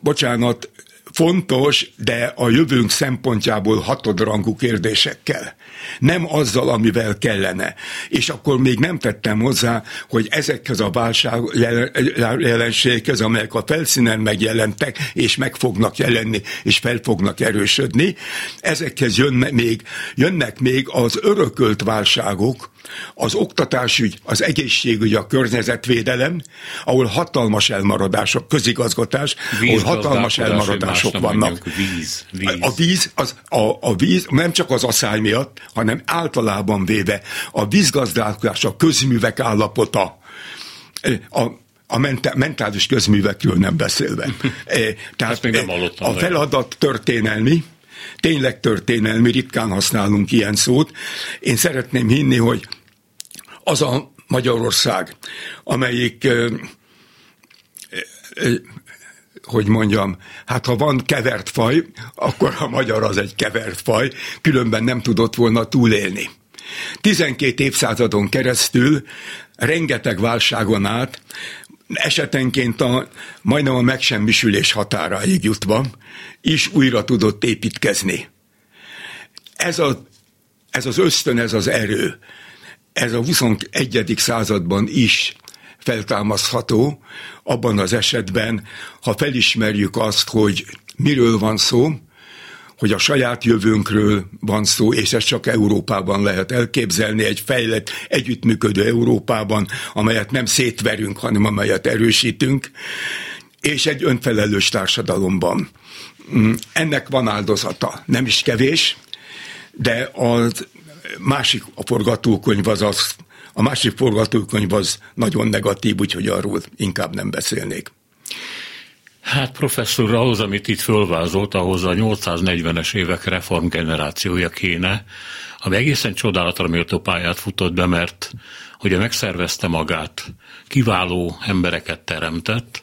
bocsánat, fontos, de a jövőnk szempontjából hatodrangú kérdésekkel. Nem azzal, amivel kellene. És akkor még nem tettem hozzá, hogy ezekhez a válság jelenségekhez, amelyek a felszínen megjelentek, és meg fognak jelenni, és fel fognak erősödni, ezekhez jönne még, jönnek még az örökölt válságok, az oktatásügy, az egészségügy, a környezetvédelem, ahol hatalmas elmaradások, közigazgatás, ahol hatalmas elmaradások vannak. Víz, víz. A víz, az, a, a víz nem csak az asszály miatt, hanem általában véve a vízgazdálkodás, a közművek állapota, a, a mentális közművekről nem beszélve. Tehát még nem a feladat történelmi, tényleg történelmi, ritkán használunk ilyen szót. Én szeretném hinni, hogy az a Magyarország, amelyik hogy mondjam, hát ha van kevert faj, akkor a magyar az egy kevert faj, különben nem tudott volna túlélni. 12 évszázadon keresztül, rengeteg válságon át, esetenként a, majdnem a megsemmisülés határáig jutva, is újra tudott építkezni. Ez, a, ez az ösztön, ez az erő, ez a 21. században is feltámasztható, abban az esetben, ha felismerjük azt, hogy miről van szó, hogy a saját jövőnkről van szó, és ezt csak Európában lehet elképzelni, egy fejlett, együttműködő Európában, amelyet nem szétverünk, hanem amelyet erősítünk, és egy önfelelős társadalomban. Mm, ennek van áldozata, nem is kevés, de a másik a forgatókönyv az az, a másik forgatókönyv az nagyon negatív, úgyhogy arról inkább nem beszélnék. Hát professzor, ahhoz, amit itt fölvázolt, ahhoz a 840-es évek reformgenerációja kéne, ami egészen csodálatra méltó pályát futott be, mert ugye megszervezte magát, kiváló embereket teremtett,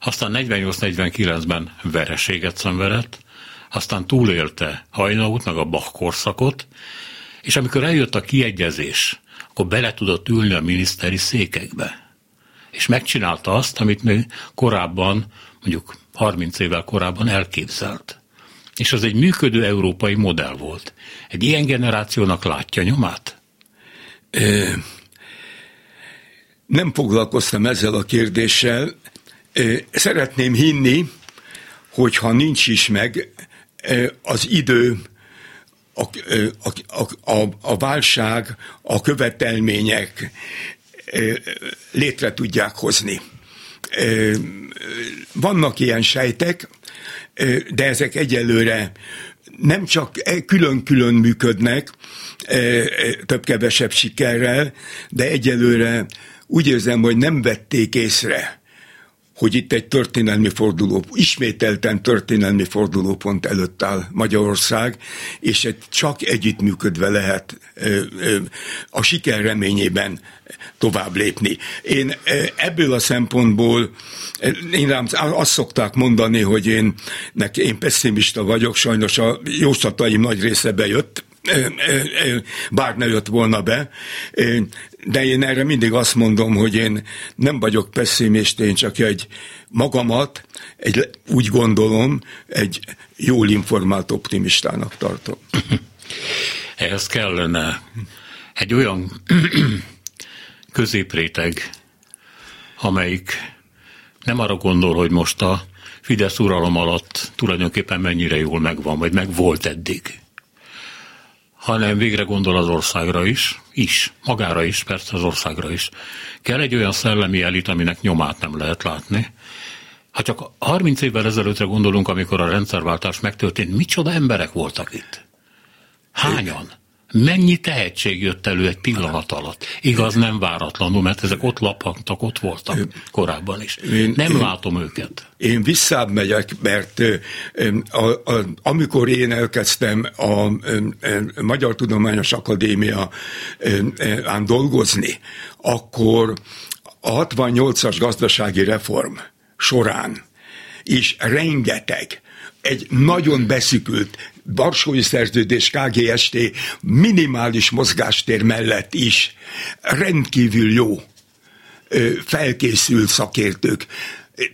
aztán 48-49-ben vereséget szenvedett, aztán túlélte Hajnaut, meg a Bach korszakot, és amikor eljött a kiegyezés, akkor bele tudott ülni a miniszteri székekbe. És megcsinálta azt, amit még korábban, mondjuk 30 évvel korábban elképzelt. És az egy működő európai modell volt. Egy ilyen generációnak látja nyomát? Ö, nem foglalkoztam ezzel a kérdéssel. Ö, szeretném hinni, hogy ha nincs is meg az idő, a, a, a, a válság, a követelmények létre tudják hozni. Vannak ilyen sejtek, de ezek egyelőre nem csak e, külön-külön működnek, több-kevesebb sikerrel, de egyelőre úgy érzem, hogy nem vették észre, hogy itt egy történelmi forduló, ismételten történelmi fordulópont előtt áll Magyarország, és egy csak együttműködve lehet a siker reményében tovább lépni. Én ebből a szempontból, én rám azt szokták mondani, hogy én, neki, én pessimista vagyok, sajnos a jóslataim nagy része bejött, bár ne jött volna be, de én erre mindig azt mondom, hogy én nem vagyok pessimist, én csak egy magamat, egy, úgy gondolom, egy jól informált optimistának tartom. Ehhez kellene egy olyan középréteg, amelyik nem arra gondol, hogy most a Fidesz uralom alatt tulajdonképpen mennyire jól megvan, vagy meg volt eddig hanem végre gondol az országra is, is, magára is, persze az országra is. Kell egy olyan szellemi elit, aminek nyomát nem lehet látni. Ha csak 30 évvel ezelőttre gondolunk, amikor a rendszerváltás megtörtént, micsoda emberek voltak itt? Hányan? Mennyi tehetség jött elő egy pillanat alatt? Igaz, nem váratlanul, mert ezek ott lapagtak, ott voltak korábban is. Én, nem én, látom őket. Én visszább megyek, mert a, a, amikor én elkezdtem a, a, Magyar Tudományos Akadémia ám dolgozni, akkor a 68-as gazdasági reform során is rengeteg egy nagyon beszükült Barsói szerződés KGST minimális mozgástér mellett is rendkívül jó felkészült szakértők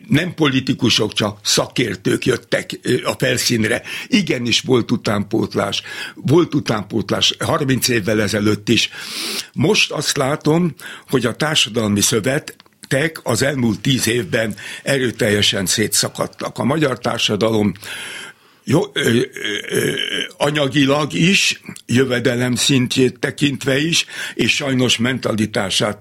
nem politikusok, csak szakértők jöttek a felszínre. Igenis volt utánpótlás, volt utánpótlás 30 évvel ezelőtt is. Most azt látom, hogy a társadalmi szövet az elmúlt tíz évben erőteljesen szétszakadtak. A magyar társadalom jó, ö, ö, anyagilag is, jövedelem szintjét tekintve is, és sajnos mentalitását,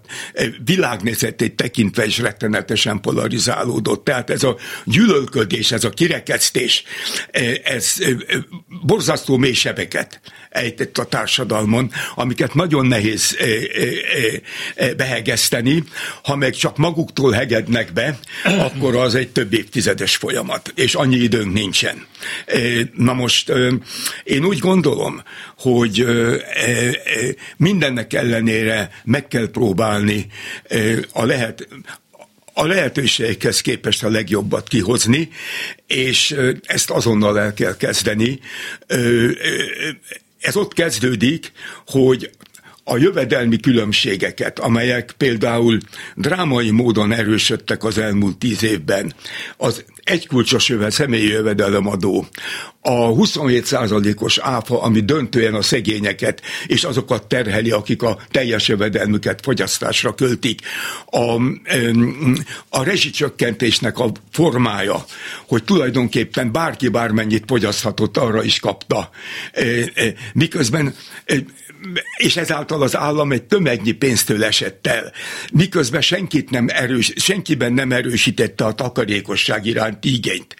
világnézetét tekintve is rettenetesen polarizálódott. Tehát ez a gyűlölködés, ez a kirekesztés, ez borzasztó mélysebeket ejtett a társadalmon, amiket nagyon nehéz behegeszteni. Ha meg csak maguktól hegednek be, akkor az egy több évtizedes folyamat, és annyi időnk nincsen. Na most én úgy gondolom, hogy mindennek ellenére meg kell próbálni a lehet a lehetőségekhez képest a legjobbat kihozni, és ezt azonnal el kell kezdeni. Ez ott kezdődik, hogy a jövedelmi különbségeket, amelyek például drámai módon erősödtek az elmúlt tíz évben, az egykulcsos jövet, személyi jövedelemadó, a 27%-os áfa, ami döntően a szegényeket és azokat terheli, akik a teljes jövedelmüket fogyasztásra költik. A, a rezsicsökkentésnek a formája, hogy tulajdonképpen bárki bármennyit fogyaszthatott, arra is kapta. E, e, miközben e, és ezáltal az állam egy tömegnyi pénztől esett el, miközben senkit nem erős, senkiben nem erősítette a takarékosság iránti igényt.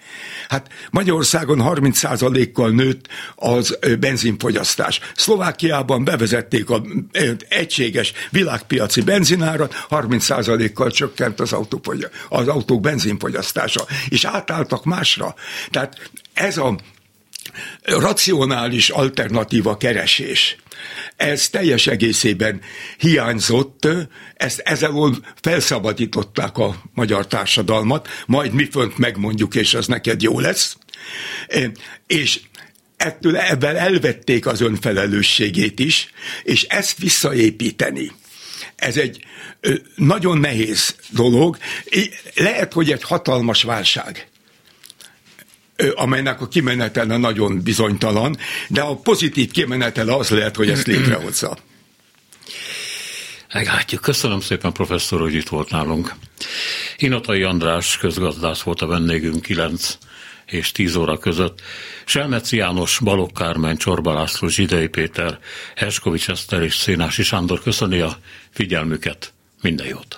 Hát Magyarországon 30%-kal nőtt az benzinfogyasztás. Szlovákiában bevezették az egységes világpiaci benzinárat, 30%-kal csökkent az, autók, az autók benzinfogyasztása, és átálltak másra. Tehát ez a racionális alternatíva keresés ez teljes egészében hiányzott, ezt ezzel felszabadították a magyar társadalmat, majd mi fönt megmondjuk, és az neked jó lesz. És ettől ebben elvették az önfelelősségét is, és ezt visszaépíteni. Ez egy nagyon nehéz dolog. Lehet, hogy egy hatalmas válság amelynek a kimenetele nagyon bizonytalan, de a pozitív kimenetele az lehet, hogy ezt létrehozza. Meglátjuk. Köszönöm szépen, professzor, hogy itt volt nálunk. Inatai András közgazdász volt a vendégünk 9 és 10 óra között. Selmeci János, Balogh Kármen, Csorba László, Zsidei Péter, Eskovics Eszter és Szénási Sándor köszöni a figyelmüket. Minden jót!